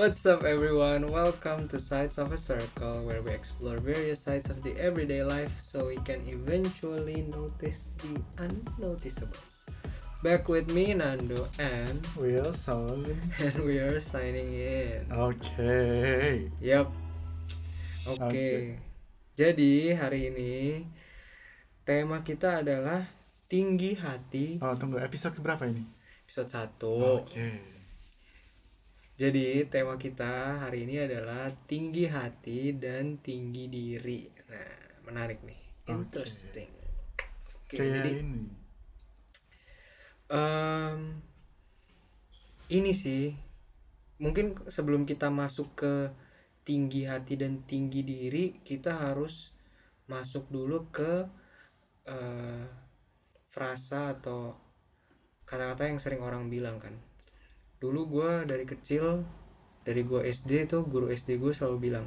What's up, everyone? Welcome to Sides of a Circle, where we explore various sides of the everyday life so we can eventually notice the unnoticeables. Back with me, Nando, and Wilson. and we are signing in. Oke. Yap. Oke. Oke. Jadi hari ini tema kita adalah tinggi hati Oh, tunggu episode berapa ini? episode 1. Oke. Jadi tema kita hari ini adalah tinggi hati dan tinggi diri. Nah, menarik nih. Interesting. Oke, Kayak jadi ini. em, ini sih mungkin sebelum kita masuk ke tinggi hati dan tinggi diri, kita harus masuk dulu ke eh, frasa atau kata-kata yang sering orang bilang kan. Dulu gue dari kecil, dari gue SD tuh guru SD gue selalu bilang,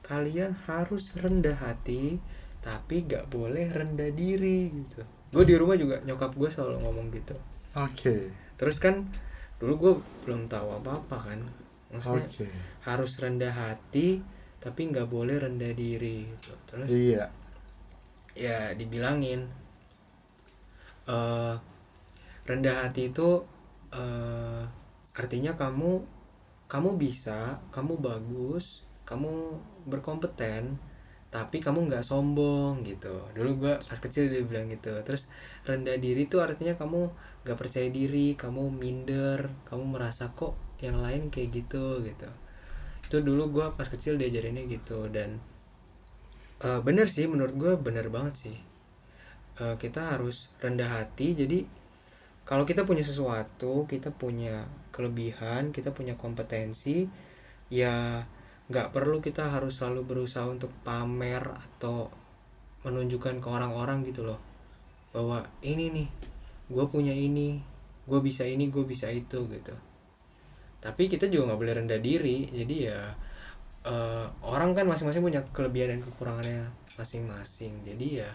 kalian harus rendah hati, tapi gak boleh rendah diri gitu. Gue di rumah juga nyokap gue selalu ngomong gitu. Oke. Terus kan dulu gue belum tahu apa-apa kan. Maksudnya Oke. harus rendah hati, tapi nggak boleh rendah diri gitu. Terus Iya. ya dibilangin eh rendah hati itu eh artinya kamu kamu bisa kamu bagus kamu berkompeten tapi kamu nggak sombong gitu. Dulu gua pas kecil dia bilang gitu. Terus rendah diri itu artinya kamu nggak percaya diri kamu minder kamu merasa kok yang lain kayak gitu gitu. Itu dulu gua pas kecil diajarinnya gitu. Dan Eh, bener sih menurut gue bener banget sih. Eh, kita harus rendah hati jadi kalau kita punya sesuatu kita punya kelebihan kita punya kompetensi ya nggak perlu kita harus selalu berusaha untuk pamer atau menunjukkan ke orang-orang gitu loh. Bahwa ini nih gue punya ini gue bisa ini gue bisa itu gitu. Tapi kita juga nggak boleh rendah diri. Jadi ya eh, orang kan masing-masing punya kelebihan dan kekurangannya masing-masing. Jadi ya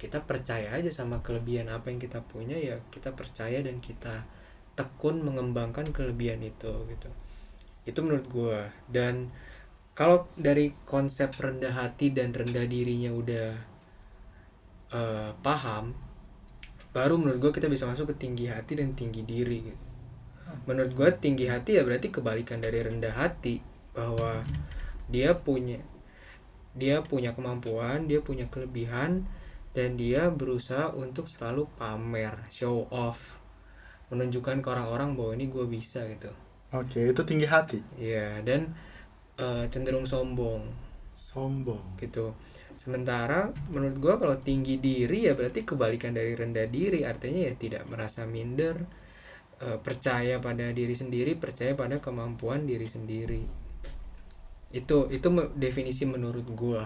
kita percaya aja sama kelebihan apa yang kita punya ya kita percaya dan kita tekun mengembangkan kelebihan itu gitu. Itu menurut gua. Dan kalau dari konsep rendah hati dan rendah dirinya udah eh, paham baru menurut gua kita bisa masuk ke tinggi hati dan tinggi diri gitu. Menurut gua tinggi hati ya berarti kebalikan dari rendah hati bahwa dia punya dia punya kemampuan dia punya kelebihan dan dia berusaha untuk selalu pamer show off menunjukkan ke orang-orang bahwa ini gue bisa gitu. Oke, itu tinggi hati. ya dan eh, cenderung sombong. Sombong. gitu. Sementara menurut gue kalau tinggi diri ya berarti kebalikan dari rendah diri. Artinya ya tidak merasa minder eh, percaya pada diri sendiri percaya pada kemampuan diri sendiri. Itu itu definisi menurut gua.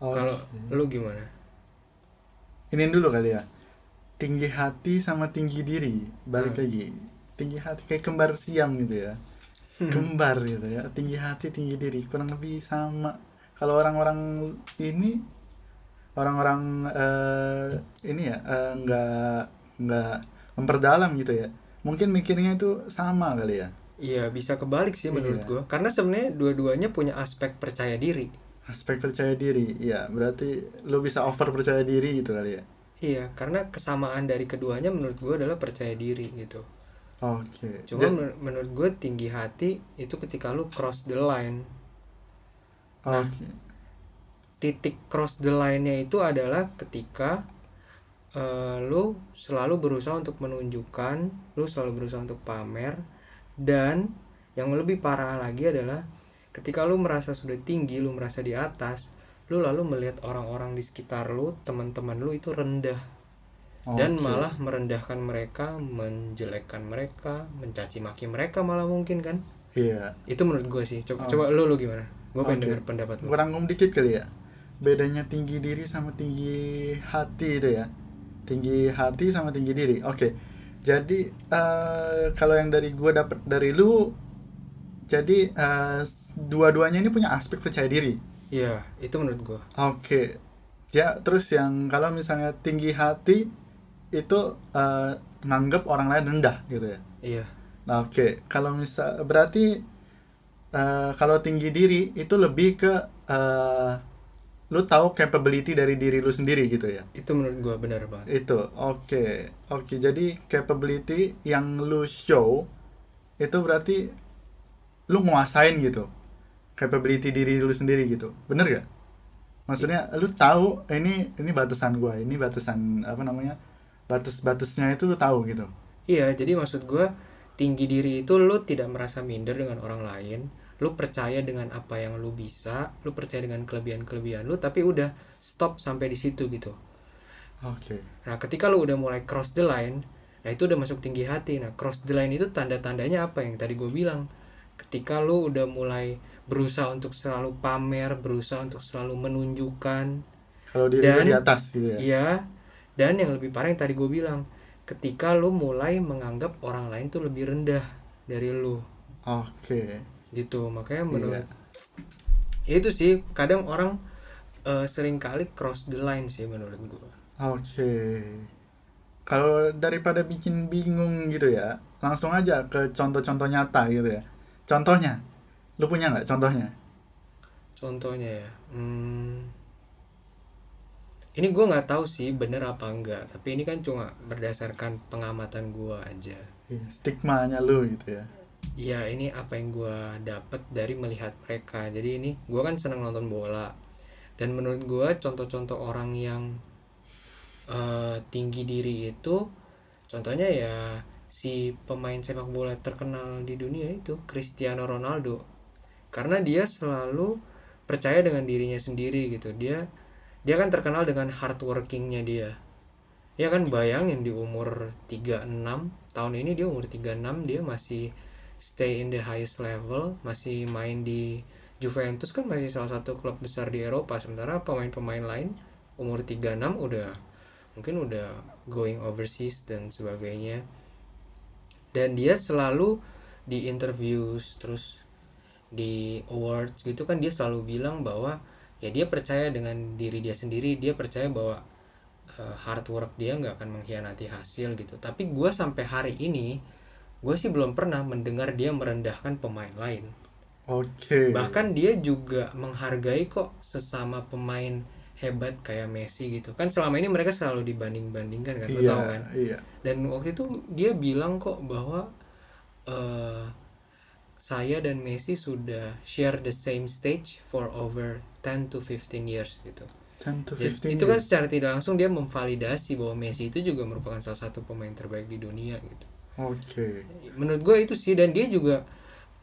Oke. kalau lu gimana Ini dulu kali ya. Tinggi hati sama tinggi diri. Balik Hmm. lagi. Tinggi hati kayak kembar siam gitu ya. Kembar gitu ya. Tinggi hati, tinggi diri. Kurang lebih sama. Kalau orang-orang ini orang-orang eh, ini ya eh, nggak nggak memperdalam gitu ya. Mungkin mikirnya itu sama kali ya. Iya bisa kebalik sih menurut Iya. gua karena sebenarnya dua-duanya punya aspek percaya diri Aspek percaya diri. Ya, berarti lu bisa over percaya diri gitu kali ya. iya karena kesamaan dari keduanya menurut gua adalah percaya diri gitu Oke. cuma Ja- men- menurut gua tinggi hati itu ketika lu cross the line nah, Oke. titik cross the line-nya itu adalah ketika eh, lu selalu berusaha untuk menunjukkan, lu selalu berusaha untuk pamer dan yang lebih parah lagi adalah ketika lu merasa sudah tinggi, lu merasa di atas, lu lalu melihat orang-orang di sekitar lu, teman-teman lu itu rendah dan Oke. malah merendahkan mereka, menjelekkan mereka, mencaci maki mereka malah mungkin kan. Iya. Itu menurut gue sih. Coba Oh. coba lu lu gimana? Gue pengen Oke. denger pendapat lu. Kurang ngom dikit kali ya. Bedanya tinggi diri sama tinggi hati itu ya. Tinggi hati sama tinggi diri. Oke. Jadi eh, kalau yang dari gua dapet dari lu jadi eh, dua-duanya ini punya aspek percaya diri. Iya, itu menurut gue. Oke. Ya, terus yang kalau misalnya tinggi hati itu eh, nganggep orang lain rendah gitu ya. Iya. Nah, oke. Kalau misal berarti eh, kalau tinggi diri itu lebih ke eh, lu tahu capability dari diri lu sendiri gitu ya itu menurut gua benar banget itu oke oke jadi capability yang lu show itu berarti lu nguasain gitu capability diri lu sendiri gitu. Bener gak maksudnya lu tahu ini ini batasan gua ini batasan apa namanya batas batasnya itu lu tahu gitu. Iya jadi maksud gua tinggi diri itu lu tidak merasa minder dengan orang lain. Lu percaya dengan apa yang lu bisa lu percaya dengan kelebihan-kelebihan lu tapi udah stop sampai di situ gitu. Oke. Nah ketika lu udah mulai cross the line nah itu udah masuk tinggi hati. Nah cross the line itu tanda-tandanya apa yang tadi gue bilang? Ketika lu udah mulai berusaha untuk selalu pamer berusaha untuk selalu menunjukkan kalau diri Dan- di atas gitu ya Iya, dan yang lebih parah yang tadi gue bilang, ketika lu mulai menganggap orang lain tuh lebih rendah dari lu, oke gitu. Makanya Iya. menurut Ya itu sih, kadang orang eh, sering kali cross the line sih menurut gue. Oke. Kalau daripada bikin bingung gitu ya, langsung aja ke contoh-contoh nyata gitu ya. Contohnya, lu punya nggak contohnya? Contohnya ya, hmm, ini gue nggak tahu sih bener apa enggak, tapi ini kan cuma berdasarkan pengamatan gue aja. Iya, Stigmanya lu gitu ya. Iya ini apa yang gue dapet dari melihat mereka Jadi ini gue kan senang nonton bola Dan menurut gue contoh-contoh orang yang eh, tinggi diri itu Contohnya ya si pemain sepak bola terkenal di dunia itu Cristiano Ronaldo Karena dia selalu percaya dengan dirinya sendiri gitu. Dia dia kan terkenal dengan hard workingnya dia. Ya kan bayangin di umur 36 Tahun ini dia umur 36 Dia masih stay in the highest level Masih main di Juventus kan masih salah satu klub besar di Eropa. Sementara pemain-pemain lain Umur 36 udah Mungkin udah going overseas dan sebagainya. Dan dia selalu di interviews Terus di awards gitu kan dia selalu bilang bahwa ya dia percaya dengan diri dia sendiri dia percaya bahwa uh, hard work dia nggak akan mengkhianati hasil gitu tapi gue sampai hari ini gue sih belum pernah mendengar dia merendahkan pemain lain Oke. bahkan dia juga menghargai kok sesama pemain hebat kayak Messi gitu kan selama ini mereka selalu dibanding bandingkan kan lo iya, tau kan iya. dan waktu itu dia bilang kok bahwa eh, saya dan Messi sudah share the same stage for over 10 to 15 years gitu 10 to jadi, 15 itu kan years. secara tidak langsung dia memvalidasi bahwa Messi itu juga merupakan salah satu pemain terbaik di dunia gitu. Oke. Menurut gue itu sih dan dia juga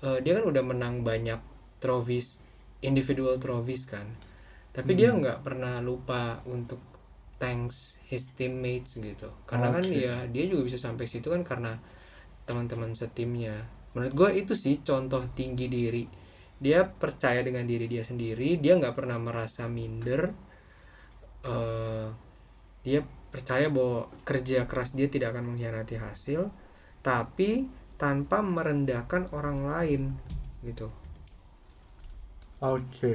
eh, dia kan udah menang banyak trophies individual trophies kan. Tapi dia Hmm. nggak pernah lupa untuk thanks his teammates gitu. Karena kan Oke. ya dia juga bisa sampai situ kan karena teman-teman setimnya. Menurut gue itu sih contoh tinggi diri. Dia percaya dengan diri dia sendiri, dia nggak pernah merasa minder eh, dia percaya bahwa kerja keras dia tidak akan mengkhianati hasil tapi tanpa merendahkan orang lain gitu Oke.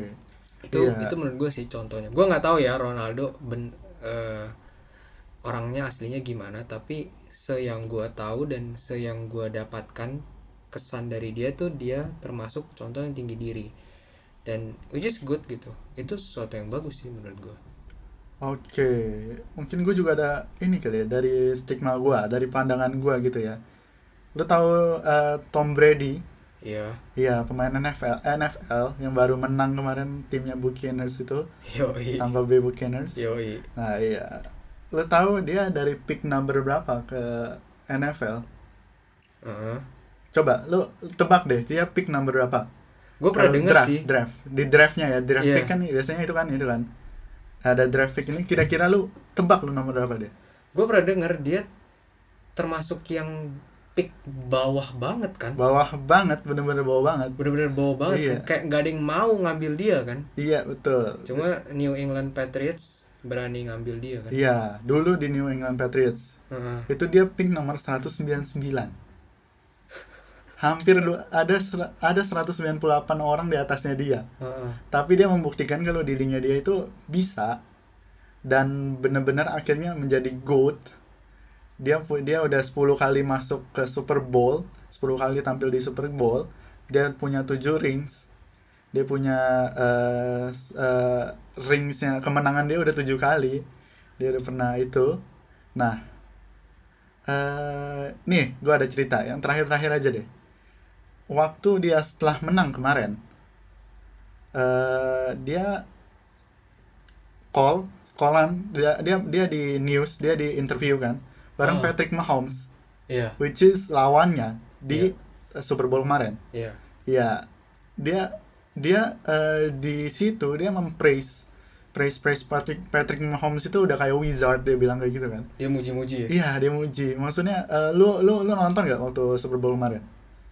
itu Iya. itu menurut gue sih contohnya gue nggak tahu ya Ronaldo ben, eh, orangnya aslinya gimana tapi se yang gue tahu dan se yang gue dapatkan kesan dari dia tuh dia termasuk contoh yang tinggi diri dan which is good gitu itu sesuatu yang bagus sih menurut gue Oke, mungkin gue juga ada ini kali ya dari stigma gue, dari pandangan gue gitu ya. Lu tahu eh, Tom Brady? ya Iya, pemain NFL, NFL yang baru menang kemarin timnya Buccaneers itu, yoi Tampa Bay Buccaneers. yoi Nah, iya. Lu tahu dia dari pick number berapa ke NFL? Heeh. Coba lu tebak deh, dia pick number berapa? gue pernah draft, sih draft. Di draftnya ya, draft Iya. pick kan biasanya itu kan itu kan. Ada draft pick ini kira-kira lu tebak lu nomor berapa deh? gue pernah denger dia termasuk yang pick bawah banget kan Bawah banget, bener-bener bawah banget. bener-bener bawah banget Iya. kan kayak nggak ada yang mau ngambil dia kan Iya, betul. cuma New England Patriots berani ngambil dia kan Iya, dulu di New England Patriots. Heeh. Itu dia pick nomor 199. Hampir du- ada ada 198 orang di atasnya dia. Heeh. Tapi dia membuktikan kalau dirinya dia itu bisa dan benar-benar akhirnya menjadi GOAT. Dia dia udah 10 kali masuk ke Super Bowl, 10 kali tampil di Super Bowl dia punya tujuh rings dia punya s- eh, ringsnya kemenangan dia udah tujuh kali dia udah pernah itu nah eh nih gue ada cerita yang terakhir-terakhir aja deh waktu dia setelah menang kemarin eh dia call callan dia dia dia di news dia di interview kan bareng Oh. Patrick Mahomes Iya, which is lawannya di uh, Super Bowl kemarin. Ya dia dia eh, di situ dia mempraise praise praise Patrick Patrick Mahomes itu udah kayak wizard dia bilang kayak gitu kan. Dia muji-muji ya. iya dia muji. Maksudnya eh, lu lu lu nonton gak waktu Super Bowl kemarin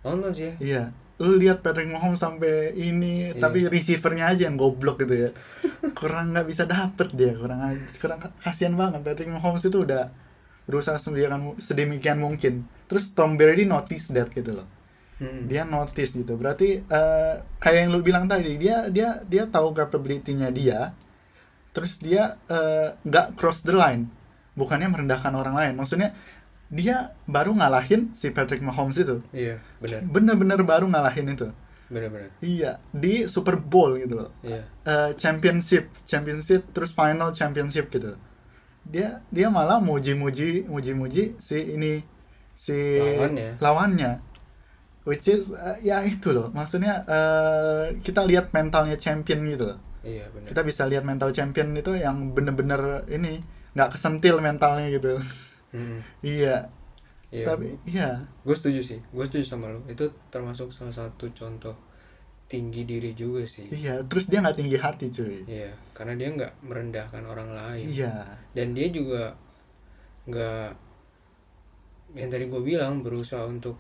Nonton sih ya. iya. Lu lihat Patrick Mahomes sampai ini Iya. tapi receivernya aja yang goblok gitu ya. Kurang nggak bisa dapet dia kurang kurang kasihan banget. Patrick Mahomes itu udah berusaha sedemikian sedemikian mungkin. Terus Tom Brady notice that gitu loh. Hmm. dia notice gitu. Berarti eh, kayak yang lu bilang tadi dia dia dia tahu capability-nya dia. Terus dia eh, nggak cross the line. Bukannya merendahkan orang lain. Maksudnya dia baru ngalahin si Patrick Mahomes itu Iya, benar. bener-bener baru ngalahin itu Benar-benar. iya di Super Bowl gitu loh Iya. Eh, championship championship terus final championship gitu dia dia malah muji-muji muji-muji si ini si Lawannya. lawannya which is eh, ya itu loh maksudnya eh, kita lihat mentalnya champion gitu loh Iya, benar. kita bisa lihat mental champion itu yang bener-bener ini nggak kesentil mentalnya gitu Hmm. iya. Iya. tapi iya. Gue setuju sih. Gue setuju sama lo itu termasuk salah satu contoh tinggi diri juga sih. Iya terus dia nggak tinggi hati cuy. Iya, karena dia nggak merendahkan orang lain. Iya. Dan dia juga nggak yang tadi gue bilang berusaha untuk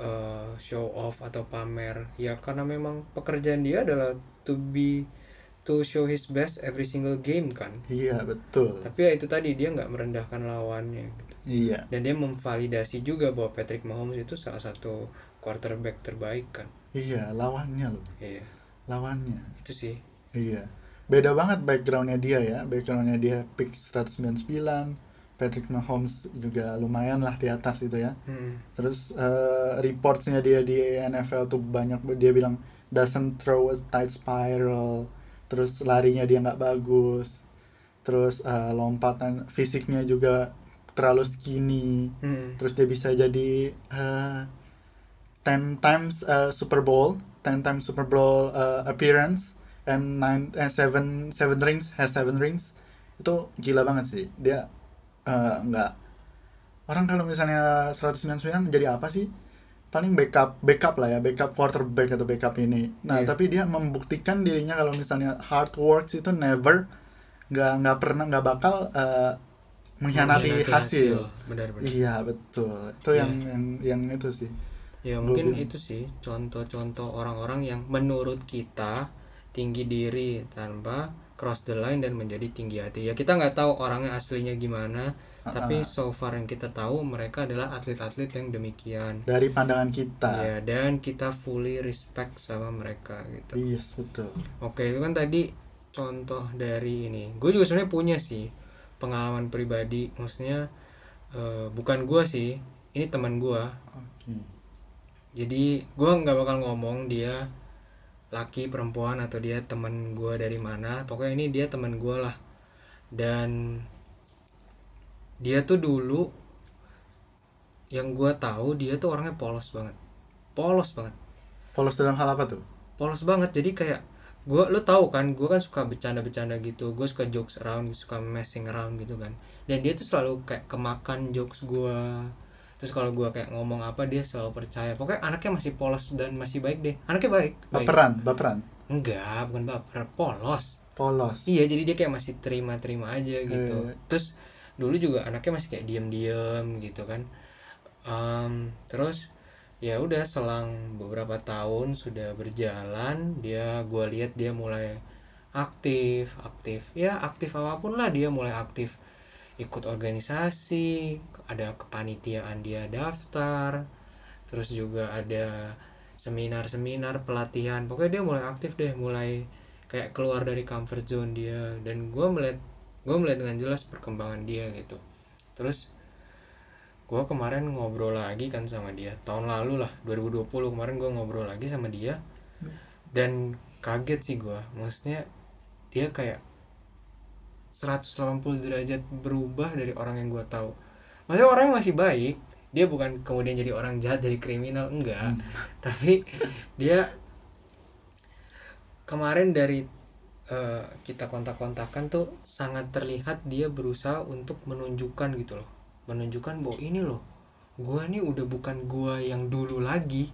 uh, show off atau pamer. Ya karena memang pekerjaan dia adalah to be to show his best every single game kan iya betul tapi ya itu tadi dia nggak merendahkan lawannya gitu. iya dan dia memvalidasi juga bahwa Patrick Mahomes itu salah satu quarterback terbaik kan iya lawannya loh iya lawannya itu sih Iya. Beda banget backgroundnya dia ya. Backgroundnya dia pick 199. Patrick Mahomes juga lumayan lah di atas itu ya. hmm. Terus eh, reportsnya dia di NFL tuh banyak dia bilang doesn't throw a tight spiral. Terus larinya dia nggak bagus. Terus eh, lompatan fisiknya juga terlalu skinny. Hmm. Terus dia bisa jadi eh 10 times eh, Super Bowl, 10 times Super Bowl eh, appearance and 9 eh, 7 7 rings has 7 rings. Itu gila banget sih. Dia eh, nggak orang kalau misalnya 199 jadi apa sih? Paling backup backup lah ya, backup quarterback atau backup ini. Nah, Iya. tapi dia membuktikan dirinya kalau misalnya hard works itu never nggak nggak pernah nggak bakal eh, mengkhianati hasil. benar-benar Iya betul. Itu Iya. yang yang yang itu sih. Ya mungkin itu sih contoh-contoh orang-orang yang menurut kita tinggi diri tanpa cross the line dan menjadi tinggi hati. Ya kita nggak tahu orangnya aslinya gimana, tapi Ah, so far yang kita tahu mereka adalah atlet-atlet yang demikian. dari pandangan kita. Ya dan kita fully respect sama mereka gitu. Yes betul. Oke itu kan tadi contoh dari ini. Gue juga sebenarnya punya sih pengalaman pribadi. Maksudnya eh, bukan gue sih, ini teman gue Oke. jadi gua nggak bakal ngomong dia laki perempuan atau dia teman gua dari mana. Pokoknya ini dia teman gua lah. Dan dia tuh dulu yang gua tahu dia tuh orangnya polos banget. Polos banget. Polos dalam hal apa tuh? polos banget. Jadi kayak gua lu tahu kan gua kan suka bercanda-bercanda gitu. Gue suka jokes around suka messing around gitu kan. Dan dia tuh selalu kayak kemakan jokes gua terus kalau gua kayak ngomong apa dia selalu percaya pokoknya anaknya masih polos dan masih baik deh anaknya baik, baik. Baperan, baperan. enggak bukan baper polos Polos. iya jadi dia kayak masih terima-terima aja gitu Eh. terus dulu juga anaknya masih kayak diem-diem gitu kan Em, terus ya udah selang beberapa tahun sudah berjalan dia gua lihat dia mulai aktif aktif ya aktif apa pun lah dia mulai aktif ikut organisasi ada kepanitiaan dia daftar terus juga ada seminar-seminar pelatihan. Pokoknya dia mulai aktif deh mulai kayak keluar dari comfort zone dia. Dan gua melihat gue melihat dengan jelas perkembangan dia gitu. Terus gue kemarin ngobrol lagi kan sama dia. Tahun lalu lah 2020 kemarin gue ngobrol lagi sama dia. Dan kaget sih gue maksudnya dia kayak 180 derajat berubah dari orang yang gue tahu. Maksudnya orangnya masih baik dia bukan kemudian jadi orang jahat jadi kriminal enggak. Tapi dia kemarin dari eh, kita kontak-kontakan tuh sangat terlihat dia berusaha untuk menunjukkan gitu loh. Menunjukkan bahwa ini loh gua nih udah bukan gua yang dulu lagi.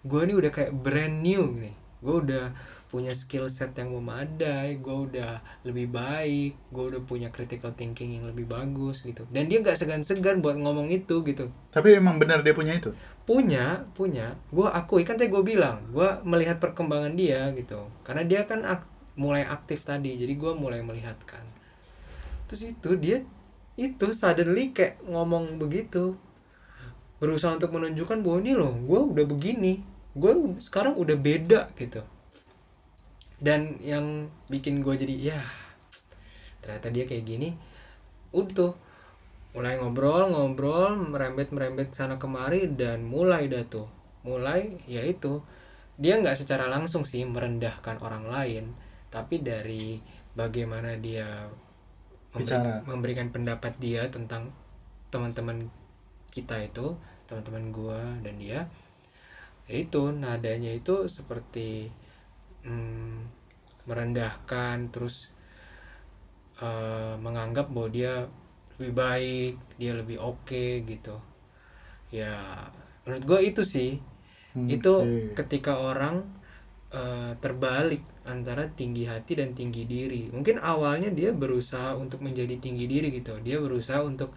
Gua nih udah kayak brand new nih. Gua udah punya skill set yang memadai gua udah lebih baik gua udah punya critical thinking yang lebih bagus gitu. Dan dia nggak segan-segan buat ngomong itu gitu. Tapi emang benar dia punya itu. punya punya. Gue akui kan tadi gue bilang gue melihat perkembangan dia gitu. Karena dia kan ak- mulai aktif tadi jadi gue mulai melihatkan terus itu dia itu suddenly kayak ngomong begitu. Berusaha untuk menunjukkan bahwa ini loh gue udah begini. Gue sekarang udah beda gitu dan yang bikin gue jadi ya ternyata dia kayak gini. Udah tuh mulai ngobrol ngobrol merembet merembet sana kemari dan mulai dah tuh. Mulai yaitu dia nggak secara langsung sih merendahkan orang lain tapi dari bagaimana dia memberi- Bicara. memberikan pendapat dia tentang teman-teman kita itu teman-teman gua dan dia yaitu nadanya itu seperti mm, merendahkan terus eh, menganggap bahwa dia lebih baik dia lebih oke gitu. Ya menurut gue itu sih. Hmm, itu ketika orang eh, terbalik antara tinggi hati dan tinggi diri. Mungkin awalnya dia berusaha untuk menjadi tinggi diri gitu. Dia berusaha untuk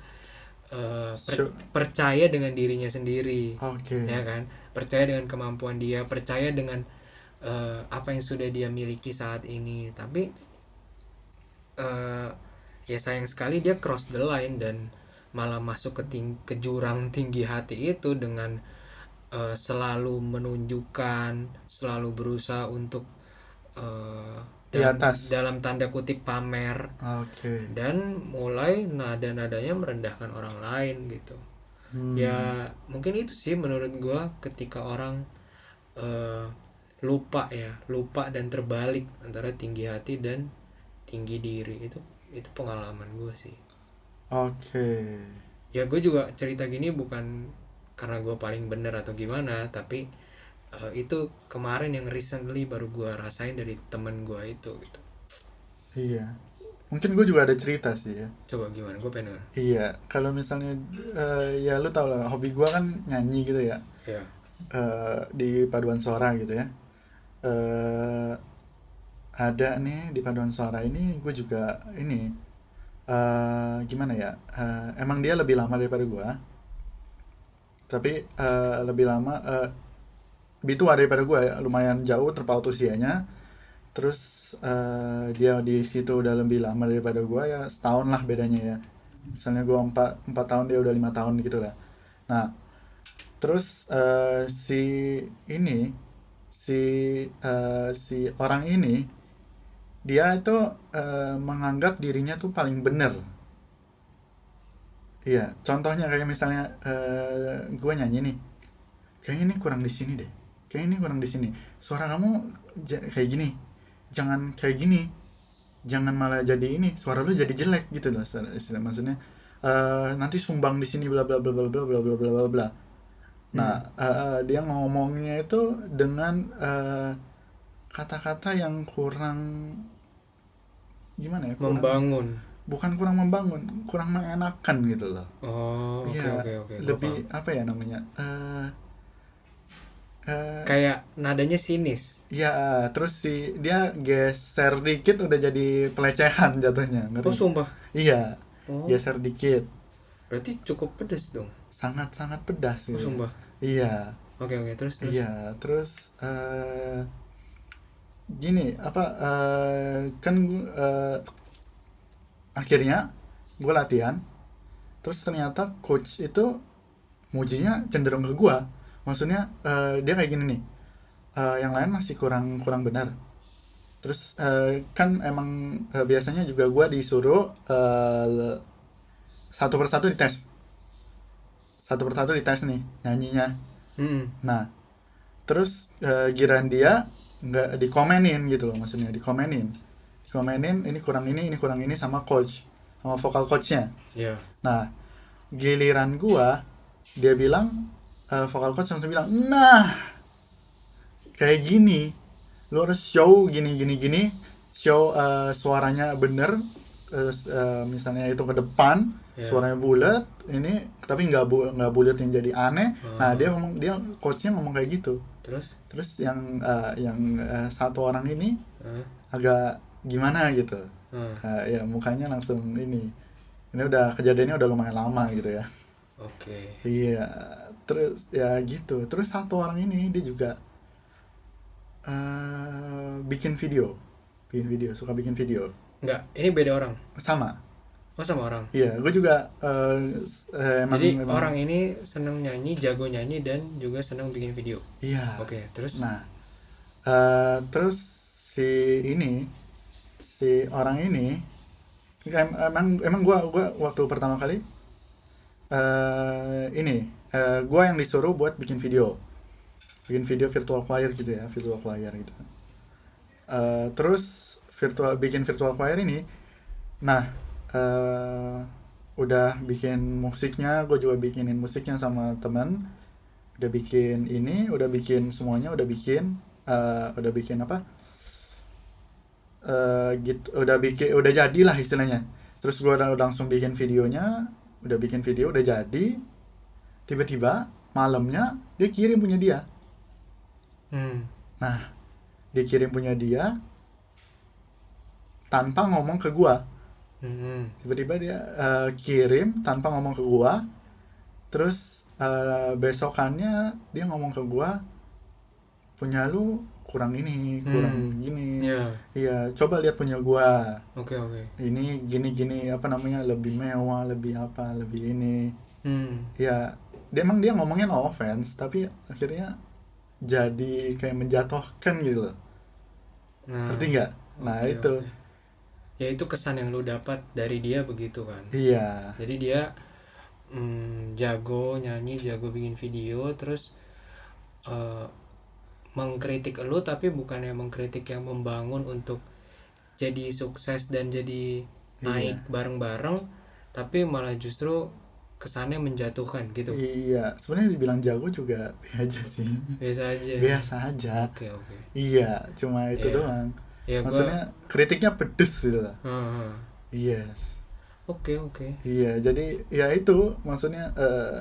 eh, per- Sure. percaya dengan dirinya sendiri. Oke. ya kan? Percaya dengan kemampuan dia percaya dengan eh, apa yang sudah dia miliki saat ini tapi eh, ya sayang sekali dia cross the line dan malah masuk ke ting- ke jurang tinggi hati itu dengan eh, selalu menunjukkan selalu berusaha untuk eh, Di atas. dalam tanda kutip pamer Oke. dan mulai nada-nadanya merendahkan orang lain gitu Hmm. ya mungkin itu sih menurut gua ketika orang eh, lupa ya lupa dan terbalik antara tinggi hati dan tinggi diri itu itu pengalaman gua sih Oke. ya gue juga cerita gini bukan karena gua paling bener atau gimana tapi eh, itu kemarin yang recently baru gua rasain dari temen gua itu gitu Iya. Mungkin gue juga ada cerita sih ya. coba gimana gue pengen denger. Iya. Kalau misalnya eh, ya lu tau lah hobi gue kan nyanyi gitu ya. ya eh, di paduan suara gitu ya. Eh ada nih di paduan suara ini gue juga ini eh gimana ya? eh, emang dia lebih lama daripada gue. Tapi eh, lebih lama eh tua daripada gue ya, lumayan jauh terpaut usianya. Terus eh, dia di situ udah lebih lama daripada gue ya setahun lah bedanya ya. Misalnya gue empat empat tahun dia udah lima tahun gitu lah. Nah, terus eh, si ini si eh, si orang ini dia itu eh, menganggap dirinya tuh paling bener. Iya, contohnya kayak misalnya eh gue nyanyi nih, kayaknya ini kurang di sini deh, kayaknya ini kurang di sini. Suara kamu kayak gini, jangan kayak gini, jangan malah jadi ini, suara lu jadi jelek gitu loh, maksudnya eh nanti sumbang di sini bla bla bla bla bla bla bla bla bla bla. Nah, eh, eh, dia ngomongnya itu dengan eh, kata-kata yang kurang gimana ya? Kurang, membangun bukan kurang membangun, kurang mengenakan gitu loh. oh oke Iya, oke oke lebih apa ya namanya? Eh eh, kayak nadanya sinis ya terus si dia geser dikit udah jadi pelecehan jatuhnya, ngerti? oh sumpah Iya, oh geser dikit. berarti cukup pedes dong Sangat-sangat pedas oh gitu. sumpah Iya. oke oke terus terus Iya, terus eh gini apa eh kan gua, eh, akhirnya gue latihan, terus ternyata coach itu mujinya cenderung ke gua. Maksudnya eh, dia kayak gini nih, eh, yang lain masih kurang kurang benar. Terus eh, kan emang eh, biasanya juga gua disuruh eh, satu persatu dites. Satu persatu dites nih nyanyinya Hmm. nah terus eh, giliran dia nggak dikomenin gitu loh maksudnya dikomenin dikomenin ini kurang ini ini kurang ini sama coach sama vokal coachnya Ya. Nah, giliran gua dia bilang eh, vokal coach langsung bilang, "Nah, kayak gini. Lu harus show gini gini gini, show eh, suaranya bener s- eh, misalnya itu ke depan, Ya. suaranya bulat, ini tapi nggak bu nggak bulat yang jadi aneh." Nah, Oh. dia ngomong dia coachnya ngomong kayak gitu. Terus? Terus yang eh, yang eh, satu orang ini Eh, agak gimana gitu. eh, Eh, ya mukanya langsung ini. Ini udah kejadiannya udah lumayan lama gitu ya. Oke. Iya, terus ya gitu. Terus satu orang ini dia juga eh bikin video, bikin video, suka bikin video. Enggak, ini beda orang. Sama. Oh sama orang. Iya, gue juga eh, emang, Jadi emang- orang ini seneng nyanyi, jago nyanyi dan juga seneng bikin video. Iya. Oke, terus? Nah, eh, terus si ini, si orang ini, em- emang emang gua gua waktu pertama kali eh ini, eh, gua yang disuruh buat bikin video, bikin video virtual choir gitu ya, virtual choir gitu. Eh, terus virtual bikin virtual choir ini, nah eh, udah bikin musiknya, gue juga bikinin musiknya sama teman udah bikin ini udah bikin semuanya udah bikin eh, udah bikin apa? Eh gitu udah bikin udah jadilah istilahnya. Terus gua udah langsung bikin videonya udah bikin video udah jadi. Tiba-tiba malamnya dia kirim punya dia. Hmm. nah dia kirim punya dia tanpa ngomong ke gua Hmm. tiba-tiba dia eh, kirim tanpa ngomong ke gua terus eh, besokannya dia ngomong ke gua punya lu kurang ini kurang Hmm. gini Ya. iya coba lihat punya gua Oke, oke. ini gini gini apa namanya lebih mewah lebih apa lebih ini Hmm. ya dia emang dia ngomongin no offense tapi akhirnya jadi kayak menjatuhkan gitu loh Nah, ngerti nggak nah oke, itu oke. Ya itu kesan yang lu dapat dari dia begitu kan. iya Jadi dia mm, jago nyanyi, jago bikin video, terus eh, mengkritik lu tapi bukannya mengkritik yang membangun untuk jadi sukses dan jadi naik bareng-bareng, tapi malah justru kesannya menjatuhkan gitu. iya sebenarnya dibilang jago juga biasa sih Biasa aja. biasa aja Oke oke. iya cuma itu Iya. doang Ya gua. maksudnya kritiknya pedes gitu loh Heeh. yes Oke oke. iya jadi ya itu maksudnya eh,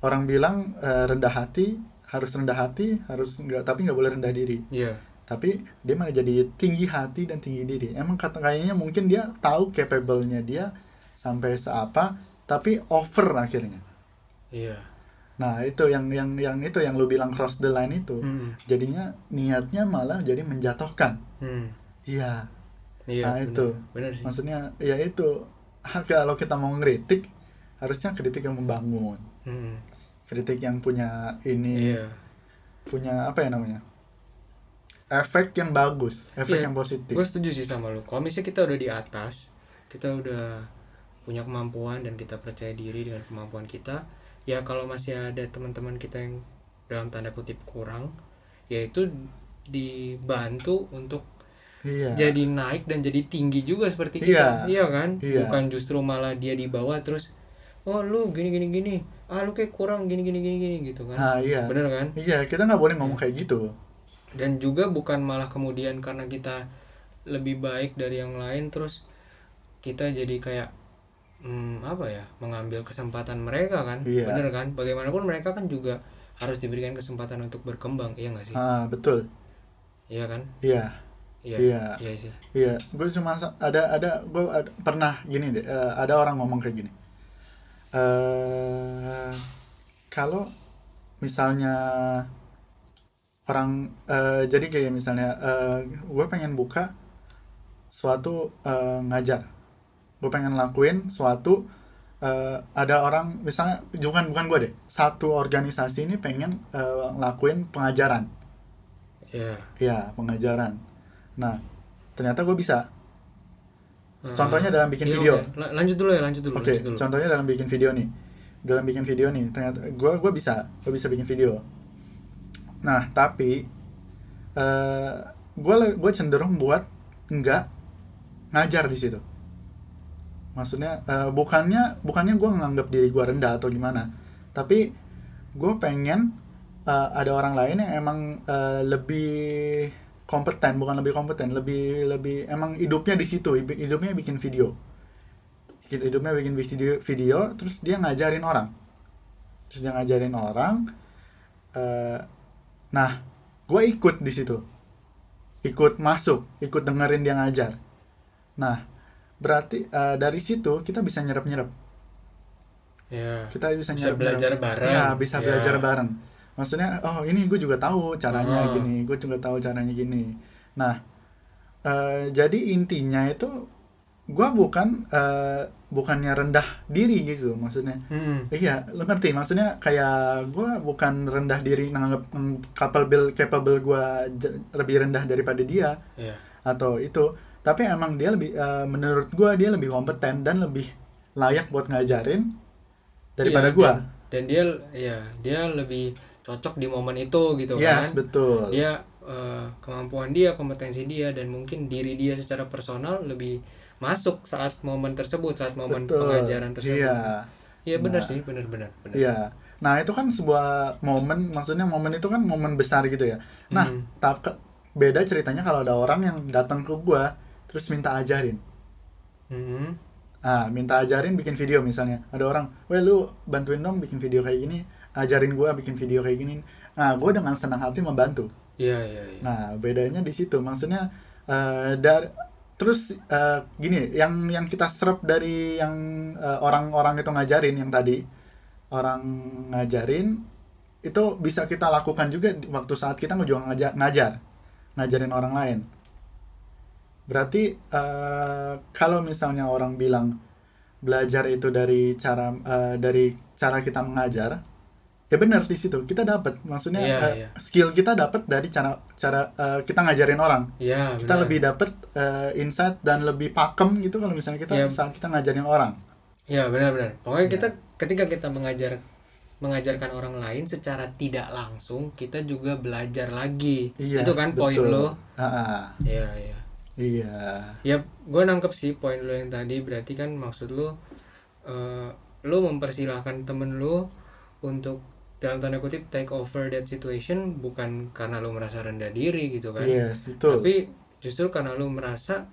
orang bilang eh, rendah hati harus rendah hati harus nggak tapi nggak boleh rendah diri Iya. tapi dia malah jadi tinggi hati dan tinggi diri emang kata kayaknya mungkin dia tahu capable-nya dia sampai seapa tapi over akhirnya Iya. nah itu yang yang yang itu yang lu bilang cross the line itu Hmm. jadinya niatnya malah jadi menjatuhkan Hmm. iya Iya. Nah, bener. itu. Bener sih. maksudnya ya itu kalau kita mau ngeritik harusnya kritik yang membangun Hmm. kritik yang punya ini Iya. punya apa ya namanya efek yang bagus efek Iya, yang positif Gue setuju sih sama lu. Kalau misalnya kita udah di atas, kita udah punya kemampuan dan kita percaya diri dengan kemampuan kita, ya kalau masih ada teman-teman kita yang dalam tanda kutip kurang, yaitu dibantu untuk iya jadi naik dan jadi tinggi juga seperti Iya. kita. Iya kan? Iya. Bukan justru malah dia di bawah terus oh lu gini gini gini. Ah lu kayak kurang gini gini gini gini gitu kan. nah iya Bener kan? iya kita nggak boleh ngomong kayak gitu dan juga bukan malah kemudian karena kita lebih baik dari yang lain terus kita jadi kayak hmm, apa ya mengambil kesempatan mereka kan Iya. bener kan bagaimanapun mereka kan juga harus diberikan kesempatan untuk berkembang iya nggak sih ah betul iya kan? Iya. Iya. Iya. iya sih. Iya, gue cuma ada ada gue pernah gini deh, eh, ada orang ngomong kayak gini. eh kalau misalnya orang eh, jadi kayak misalnya gue pengen buka suatu eh, ngajar, gue pengen lakuin suatu eh, ada orang misalnya bukan bukan gue deh, satu organisasi ini pengen eh, ngelakuin pengajaran. Iya Ya, pengajaran. Nah, ternyata gue bisa. Ah, Contohnya dalam bikin iya, video. La- lanjut dulu ya lanjut dulu Oke, lanjut dulu contohnya dalam bikin video nih. dalam bikin video nih ternyata gue gue bisa gue bisa bikin video nah tapi gue gue cenderung buat enggak ngajar di situ maksudnya eh, bukannya bukannya gue nganggap diri gue rendah atau gimana tapi gue pengen eh, ada orang lain yang emang eh, lebih kompeten bukan lebih kompeten lebih lebih emang hidupnya di situ hidupnya bikin video. Hidupnya bikin video video terus dia ngajarin orang. Terus dia ngajarin orang eh, nah gue ikut di situ. Ikut masuk ikut dengerin dia ngajar. Nah berarti eh, dari situ kita bisa nyerap nyerap ya kita bisa, Bisa nyerap belajar bareng. ya bisa Ya. belajar bareng maksudnya oh ini gue juga tahu caranya Oh. gini gue juga tahu caranya gini nah eh, jadi intinya itu gue bukan eh, bukannya rendah diri gitu maksudnya Hmm. Iya, lo ngerti maksudnya kayak gue bukan rendah diri nganggap mm, capable capable gue lebih rendah daripada dia ya atau itu, tapi emang dia lebih eh, menurut gue dia lebih kompeten dan lebih layak buat ngajarin daripada Iya, gue. dan, dan dia ya dia lebih cocok di momen itu gitu Yes, kan betul. dia eh, kemampuan dia kompetensi dia dan mungkin diri dia secara personal lebih masuk saat momen tersebut saat momen Betul. pengajaran tersebut Iya, iya benar Nah. sih benar benar benar iya. Nah itu kan sebuah momen, maksudnya momen itu kan momen besar gitu ya. Nah, Hmm. tapi beda ceritanya kalau ada orang yang datang ke gue terus minta ajarin. Mhm. Ah, minta ajarin bikin video misalnya. Ada orang, "Weh lu bantuin dong bikin video kayak gini, ajarin gua bikin video kayak gini." Nah, gue dengan senang hati membantu. iya iya iya Nah, bedanya di situ. Maksudnya eh dari terus eh, gini, yang yang kita serap dari yang eh, orang-orang itu ngajarin yang tadi orang ngajarin itu bisa kita lakukan juga waktu saat kita juga ngajar, ngajar ngajarin orang lain. Berarti eh, kalau misalnya orang bilang belajar itu dari cara eh, dari cara kita mengajar, ya benar di situ kita dapat. Maksudnya Iya, eh, iya. skill kita dapat dari cara cara eh, kita ngajarin orang. iya Kita benar. lebih dapat eh, insight dan lebih pakem gitu kalau misalnya kita Iya. saat kita ngajarin orang. Iya benar-benar. Pokoknya Iya. kita ketika kita mengajar mengajarkan orang lain secara tidak langsung, kita juga belajar lagi. Iya. Itu kan poin lo. Iya iya. iya. Ya, gue nangkep sih poin lo yang tadi. Berarti kan maksud lo, eh lo mempersilahkan temen lo untuk dalam tanda kutip take over that situation bukan karena lo merasa rendah diri gitu kan. Yes, betul. Tapi justru karena lu merasa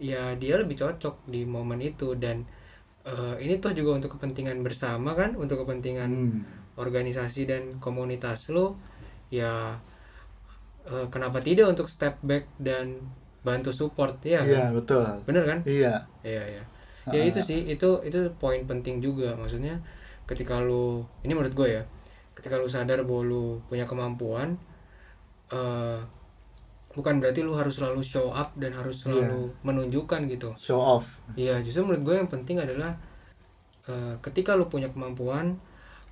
ya dia lebih cocok di momen itu dan eh, ini tuh juga untuk kepentingan bersama kan, untuk kepentingan Hmm. organisasi dan komunitas lu ya eh, kenapa tidak untuk step back dan bantu support ya Iya, kan? betul. Bener kan? Iya. Iya ya. Ya Ah. itu sih itu itu poin penting juga maksudnya ketika lu ini menurut gue ya ketika lu sadar bahwa lu punya kemampuan eh bukan berarti lu harus selalu show up dan harus selalu menunjukkan gitu. Show off. Iya justru menurut gue yang penting adalah eh, ketika lu punya kemampuan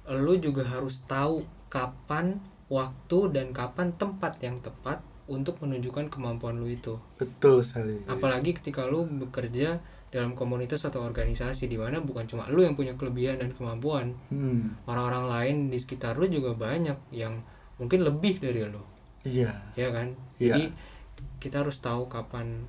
lu juga harus tahu kapan waktu dan kapan tempat yang tepat untuk menunjukkan kemampuan lu itu Betul sekali. apalagi ketika lu bekerja dalam komunitas atau organisasi di mana bukan cuma lu yang punya kelebihan dan kemampuan Hmm. orang-orang lain di sekitar lu juga banyak yang mungkin lebih dari lu Iya. ya kan Iya. jadi kita harus tahu kapan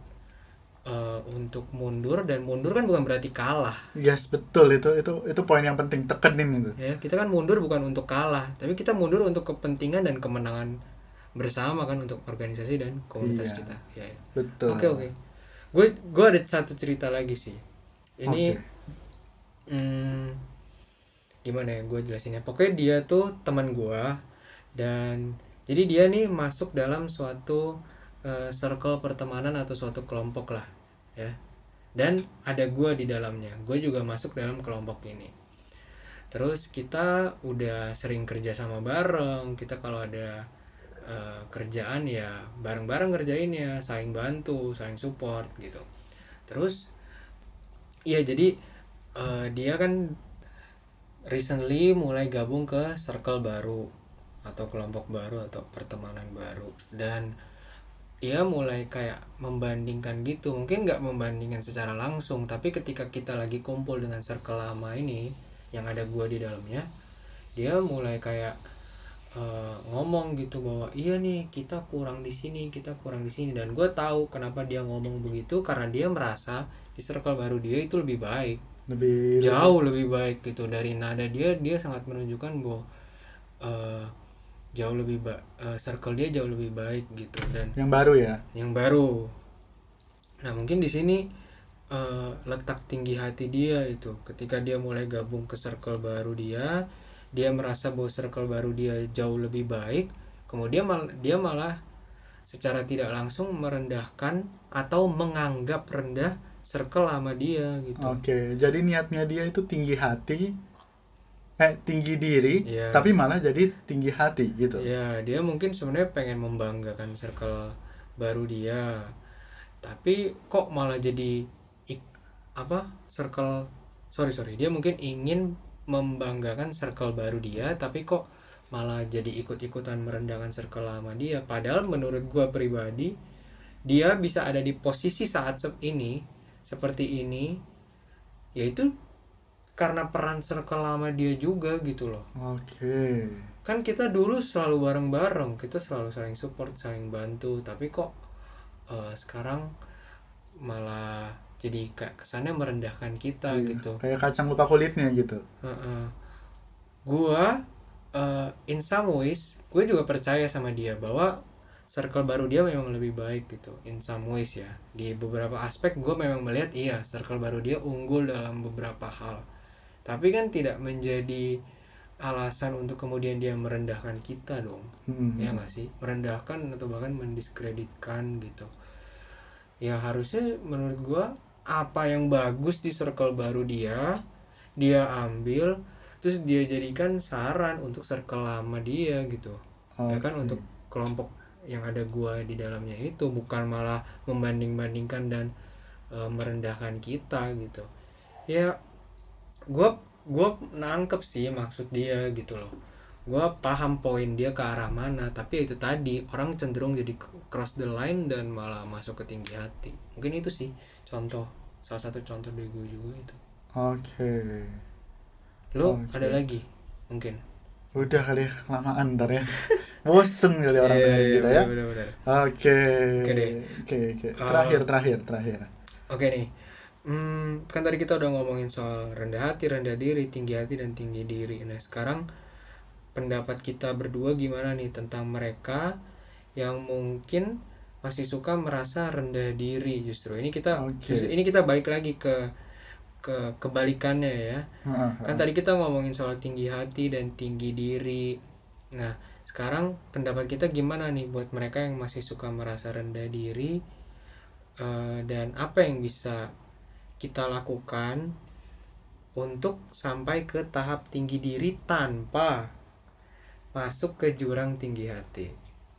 eh, untuk mundur dan mundur kan bukan berarti kalah Yes, betul itu itu itu poin yang penting tekenin itu. ya kita kan mundur bukan untuk kalah tapi kita mundur untuk kepentingan dan kemenangan bersama kan untuk organisasi dan komunitas Iya. kita ya, ya. Betul. Oke oke. Gue gue ada satu cerita lagi sih. Ini Oke. hmm, gimana ya gue jelasinnya. Pokoknya dia tuh teman gue dan jadi dia nih masuk dalam suatu eh, circle pertemanan atau suatu kelompok lah ya. Dan ada gue di dalamnya. Gue juga masuk dalam kelompok ini. Terus kita udah sering kerja sama bareng. Kita kalau ada eh, kerjaan ya bareng-bareng ngerjainnya saling bantu saling support gitu. Terus iya jadi eh, dia kan recently mulai gabung ke circle baru atau kelompok baru atau pertemanan baru. Dan ia mulai kayak membandingkan gitu. Mungkin nggak membandingkan secara langsung tapi ketika kita lagi kumpul dengan circle lama ini yang ada gua di dalamnya dia mulai kayak eh, ngomong gitu bahwa iya nih kita kurang di sini kita kurang di sini. Dan gue tahu kenapa dia ngomong begitu karena dia merasa di circle baru dia itu lebih baik. Lebih jauh lebih baik gitu dari nada dia dia sangat menunjukkan bahwa eh, jauh lebih ba eh, circle dia jauh lebih baik gitu dan yang baru ya? Yang baru. Nah mungkin di sini eh, letak tinggi hati dia itu. Ketika dia mulai gabung ke circle baru dia dia merasa bahwa circle baru dia jauh lebih baik kemudian mal dia malah secara tidak langsung merendahkan atau menganggap rendah circle lama dia gitu oke jadi niatnya dia itu tinggi hati eh tinggi diri Iya. tapi malah jadi tinggi hati gitu Ya, dia mungkin sebenarnya pengen membanggakan circle baru dia. Tapi kok malah jadi ik- apa? Circle sorry sorry, dia mungkin ingin membanggakan circle baru dia, tapi kok malah jadi ikut-ikutan merendahkan circle lama dia. Padahal menurut gua pribadi, dia bisa ada di posisi saat ini seperti ini, yaitu karena peran circle lama dia juga gitu loh oke kan kita dulu selalu bareng-bareng kita selalu saling support saling bantu tapi kok eh, sekarang malah jadi kayak kesannya merendahkan kita Iya, gitu. kayak kacang lupa kulitnya gitu. Heeh. gua eh, in some ways gue juga percaya sama dia bahwa circle baru dia memang lebih baik gitu in some ways ya. Di beberapa aspek gue memang melihat iya circle baru dia unggul dalam beberapa hal. Tapi kan tidak menjadi alasan untuk kemudian dia merendahkan kita dong. Hmm. ya nggak sih? Merendahkan atau bahkan mendiskreditkan gitu. Ya harusnya menurut gua apa yang bagus di circle baru dia dia ambil terus dia jadikan saran untuk circle lama dia gitu. Ya kan untuk kelompok yang ada gua di dalamnya itu bukan malah membanding-bandingkan dan eh, merendahkan kita gitu. Ya gua gua nangkep sih maksud dia gitu loh. Gua paham poin dia ke arah mana tapi itu tadi orang cenderung jadi cross the line dan malah masuk ke tinggi hati. Mungkin itu sih contoh salah satu contoh dari gue juga itu. Oke. Lo Oke. ada lagi? Mungkin. Udah kali ya, kelamaan ntar ya. Bosen kali orang Iya, dengerin iya, kita ya. oke. Oke oke oke. Uh, terakhir terakhir terakhir. Oke nih, hmm, kan tadi kita udah ngomongin soal rendah hati, rendah diri, tinggi hati, dan tinggi diri. Nah sekarang pendapat kita berdua gimana nih tentang mereka yang mungkin masih suka merasa rendah diri justru. Ini kita, Oke. justru ini kita balik lagi ke ke kebalikannya ya. Kan tadi kita ngomongin soal tinggi hati dan tinggi diri. Nah, sekarang pendapat kita gimana nih buat mereka yang masih suka merasa rendah diri eh, dan apa yang bisa kita lakukan untuk sampai ke tahap tinggi diri tanpa masuk ke jurang tinggi hati.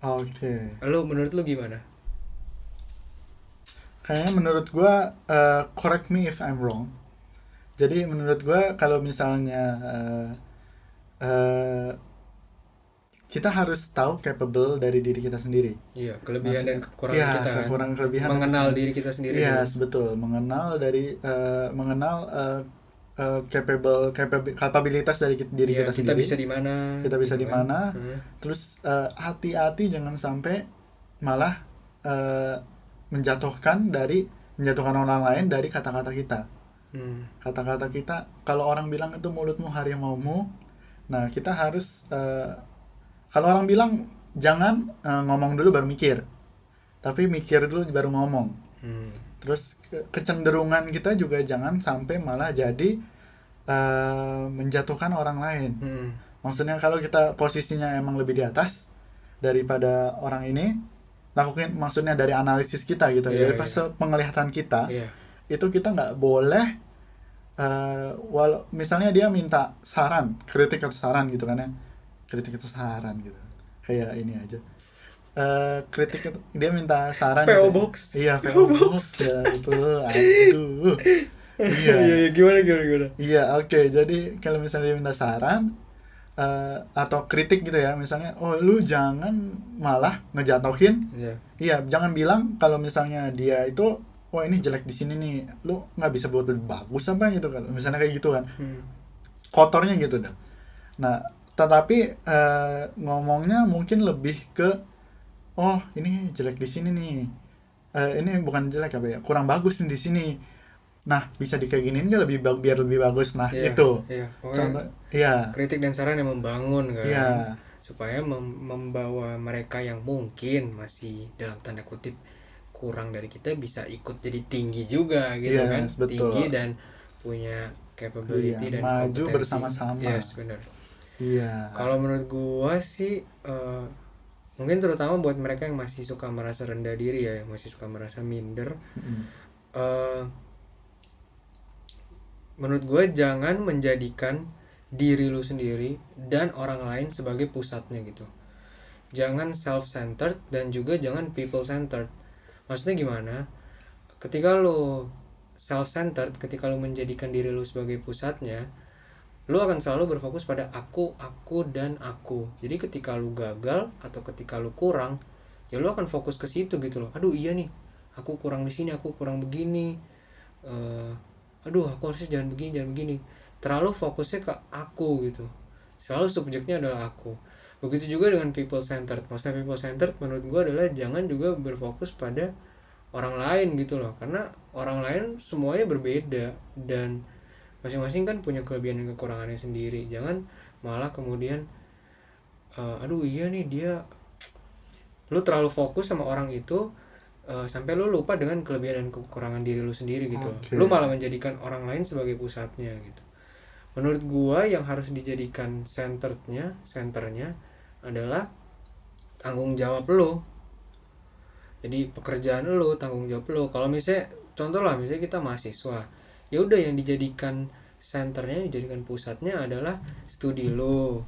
oke Lu menurut lu gimana? Kayaknya menurut gua eh, correct me if I'm wrong jadi menurut gua kalau misalnya eh, eh, kita harus tahu capable dari diri kita sendiri Iya, kelebihan dan Maksud- kekurangan Iya, kita kan. kekurangan kelebihan dan Mengenal kekurangan. diri kita sendiri. Iya, dulu. betul. Mengenal dari eh, mengenal eh, eh, capable capab- kapabilitas dari ki- diri Iya, kita kita sendiri. bisa di mana? Kita bisa gitu di kan. mana. Hmm. Terus hati-hati jangan sampai malah eh, menjatuhkan dari menjatuhkan orang lain dari kata-kata kita. Hmm. Kata-kata kita kalau orang bilang itu mulutmu harimaumu. Nah, kita harus eh, kalau orang bilang jangan eh, ngomong dulu baru mikir. Tapi mikir dulu baru ngomong. Hmm. Terus ke- kecenderungan kita juga jangan sampai malah jadi eh, menjatuhkan orang lain. Hmm. Maksudnya kalau kita posisinya emang lebih di atas daripada orang ini, lakukan maksudnya dari analisis kita gitu, Iya, dari iya. pas penglihatan kita, Iya. itu kita nggak boleh eh walau misalnya dia minta saran, kritik atau saran gitu kan ya, kritik atau saran gitu, kayak ini aja. Eh kritik dia minta saran PO gitu. Box. iya PO PO Box. box ya itu aduh iya iya, gimana gimana gimana? Iya, oke. Jadi kalau misalnya dia minta saran eh, atau kritik gitu ya, misalnya, oh lu jangan malah ngejatohin. Iya. Iya, jangan bilang kalau misalnya dia itu, wah ini jelek di sini nih, lu nggak bisa buat lebih bagus apa gitu kalau misalnya kayak gitu kan. Hmm. kotornya gitu dah nah tetapi eh, ngomongnya mungkin lebih ke oh ini jelek di sini nih Eh, ini bukan jelek apa ya kurang bagus nih di sini nah bisa di kayak giniin nggak lebih biar lebih bagus nah Iya, itu iya. Pokoknya contoh iya kritik dan saran yang membangun kan iya supaya mem- membawa mereka yang mungkin masih dalam tanda kutip kurang dari kita bisa ikut jadi tinggi juga gitu Yes, kan betul. tinggi dan punya capability Iya, dan maju kompetensi. bersama-sama. yes benar iya kalau menurut gua sih eh, mungkin terutama buat mereka yang masih suka merasa rendah diri ya yang masih suka merasa minder Mm. eh, menurut gue jangan menjadikan diri lu sendiri dan orang lain sebagai pusatnya gitu. Jangan self centered dan juga jangan people centered maksudnya gimana? Ketika lu self centered ketika lu menjadikan diri lu sebagai pusatnya lu akan selalu berfokus pada aku aku dan aku. Jadi ketika lu gagal atau ketika lu kurang ya lu akan fokus ke situ gitu loh. Aduh iya nih. Aku kurang di sini aku kurang begini. Eh aduh aku harusnya jangan begini jangan begini terlalu fokusnya ke aku gitu. Selalu subjeknya adalah aku. Begitu juga dengan people centered. Maksudnya people centered menurut gue adalah jangan juga berfokus pada orang lain gitu loh. Karena orang lain semuanya berbeda dan masing-masing kan punya kelebihan dan kekurangannya sendiri. Jangan malah kemudian eh, aduh iya nih dia lu terlalu fokus sama orang itu eh, sampai lu lupa dengan kelebihan dan kekurangan diri lu sendiri gitu Oke. lu malah menjadikan orang lain sebagai pusatnya gitu menurut gua yang harus dijadikan centerednya centernya adalah tanggung jawab lu. Jadi pekerjaan lu tanggung jawab lu. Kalau misalnya contoh lah misalnya kita mahasiswa ya udah yang dijadikan centernya dijadikan pusatnya adalah studi lu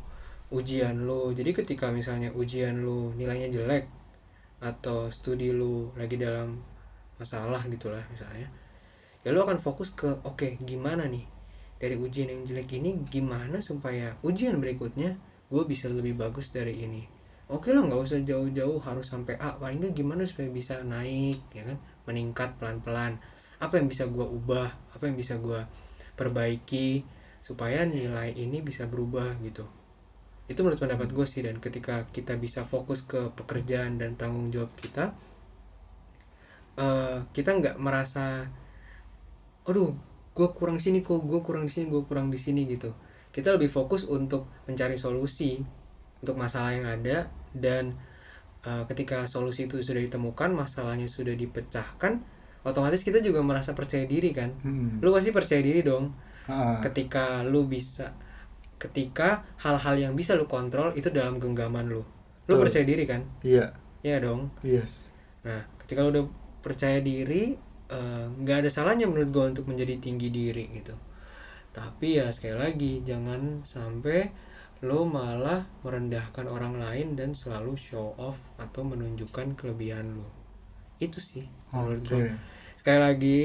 ujian lu. Jadi ketika misalnya ujian lu nilainya jelek atau studi lu lagi dalam masalah gitulah misalnya ya lu akan fokus ke oke gimana nih dari ujian yang jelek ini gimana supaya ujian berikutnya gue bisa lebih bagus dari ini? Oke lah nggak usah jauh-jauh harus sampai A. Paling nggak gimana supaya bisa naik ya kan? Meningkat pelan-pelan. Apa yang bisa gue ubah? Apa yang bisa gue perbaiki supaya nilai ini bisa berubah gitu? Itu menurut pendapat gue sih dan ketika kita bisa fokus ke pekerjaan dan tanggung jawab kita eh kita nggak merasa aduh gue kurang sini kok gue kurang di sini gue kurang di sini gitu. Kita lebih fokus untuk mencari solusi untuk masalah yang ada dan eh, ketika solusi itu sudah ditemukan masalahnya sudah dipecahkan otomatis kita juga merasa percaya diri kan? Hmm. lu pasti percaya diri dong. Ah, ketika lu bisa ketika hal-hal yang bisa lu kontrol itu dalam genggaman lu. Lu Betul. percaya diri kan? Iya. Ya dong. Yes. Nah ketika lu udah percaya diri eh, nggak ada salahnya menurut gua untuk menjadi tinggi diri gitu. Tapi ya sekali lagi jangan sampai lo malah merendahkan orang lain dan selalu show off atau menunjukkan kelebihan lo. Itu sih menurut gua. Sekali lagi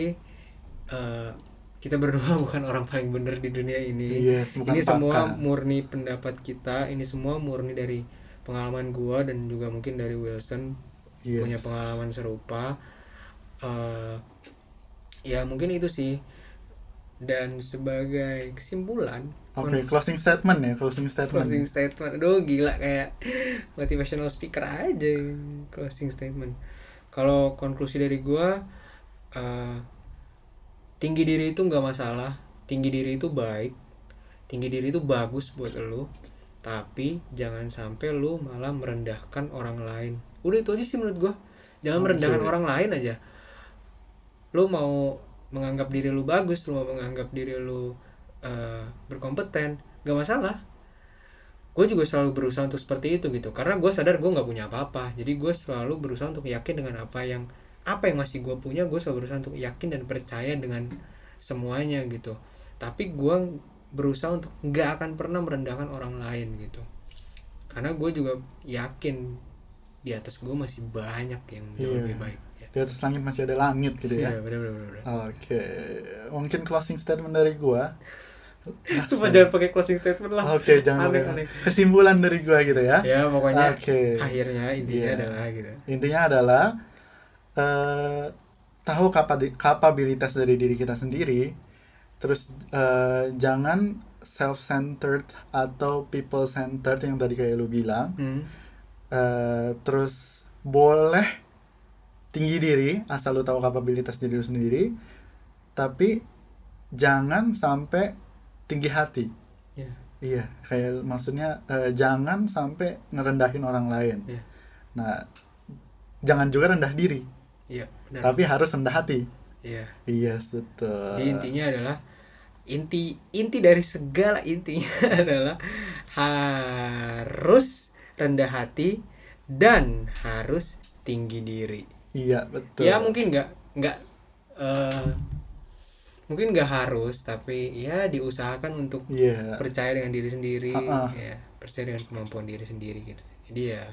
eh, kita berdua bukan orang paling bener di dunia ini. Yes bukan ini semua pakar. murni pendapat kita ini semua murni dari pengalaman gua dan juga mungkin dari Wilson Yes. punya pengalaman serupa Eh, ya mungkin itu sih. Dan sebagai kesimpulan Oke, closing statement ya, closing statement. closing statement. Aduh gila kayak motivational speaker aja closing statement. Kalau konklusi dari gua eh, tinggi diri itu nggak masalah. Tinggi diri itu baik. Tinggi diri itu bagus buat lo tapi jangan sampai lu malah merendahkan orang lain. Udah itu aja sih menurut gua. Jangan Oke. merendahkan orang lain aja lu mau menganggap diri lu bagus lu mau menganggap diri lu eh, berkompeten gak masalah. Gue juga selalu berusaha untuk seperti itu gitu. Karena gue sadar gue nggak punya apa-apa. Jadi gue selalu berusaha untuk yakin dengan apa yang apa yang masih gue punya gue selalu berusaha untuk yakin dan percaya dengan semuanya gitu. Tapi gue berusaha untuk nggak akan pernah merendahkan orang lain gitu. Karena gue juga yakin di atas gue masih banyak yang jauh Iya. lebih baik. ya. Di atas langit masih ada langit gitu ya. Iya, bener bener. Oke, mungkin closing statement dari gua. Cuma jangan pakai closing statement lah. Oke, jangan Aneh, pakai- aneh. kesimpulan dari gua gitu ya. Ya pokoknya Oke. akhirnya intinya Iya. adalah gitu. Intinya adalah eh tahu kapabilitas dari diri kita sendiri. Terus eh, jangan self centered atau people centered yang tadi kayak lu bilang Hmm. Eh, terus boleh tinggi diri asal lu tahu kapabilitas diri lu sendiri tapi jangan sampai tinggi hati Ya. iya kayak maksudnya eh, jangan sampai ngerendahin orang lain Iya. nah jangan juga rendah diri Iya, benar. tapi harus rendah hati Iya. iya betul Jadi intinya adalah inti inti dari segala intinya adalah harus rendah hati dan harus tinggi diri. Iya betul Ya mungkin nggak nggak eh, mungkin nggak harus tapi ya diusahakan untuk iya percaya dengan diri sendiri Uh-uh. ya percaya dengan kemampuan diri sendiri gitu jadi ya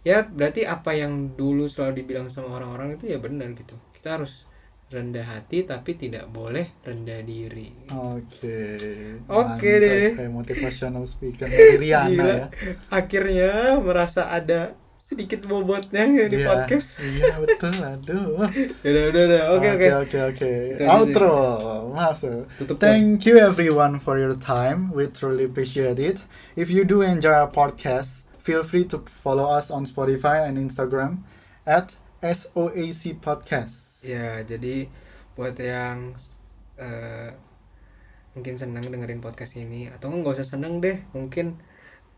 ya berarti apa yang dulu selalu dibilang sama orang-orang itu ya benar gitu kita harus rendah hati tapi tidak boleh rendah diri Oke. Oke Mantap, deh. Kayak motivational speaker dari Gila. ya. akhirnya merasa ada sedikit bobotnya di Iya, podcast Iya betul. Aduh. udah udah udah oke oke Oke oke. Outro. Masuk. tutup Thank you everyone for your time. We truly appreciate it. If you do enjoy our podcast, feel free to follow us on Spotify and Instagram at SOAC Podcast. Ya, jadi buat yang eh, mungkin senang dengerin podcast ini atau nggak usah senang deh, mungkin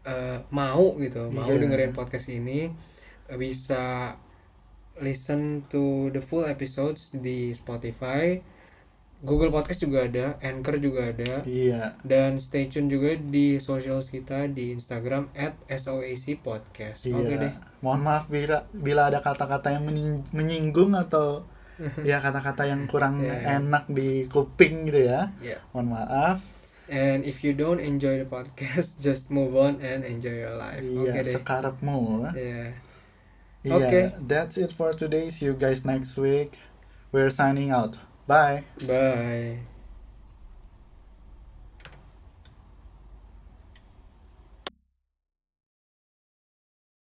eh, mau gitu, mau Iya. dengerin podcast ini eh, bisa listen to the full episodes di Spotify, Google Podcast juga ada, Anchor juga ada, Iya. dan stay tune juga di socials kita di Instagram at SOAC Podcast. Iya. Oke deh. Mohon maaf bila bila ada kata-kata yang menying- menyinggung atau ya kata-kata yang kurang Iya. enak di kuping gitu ya. Ya. Mohon maaf. And if you don't enjoy the podcast, just move on and enjoy your life. Iya, deh. sekarapmu. Yeah. Iya, Oke. that's it for today. See you guys next week. We're signing out. Bye. Bye.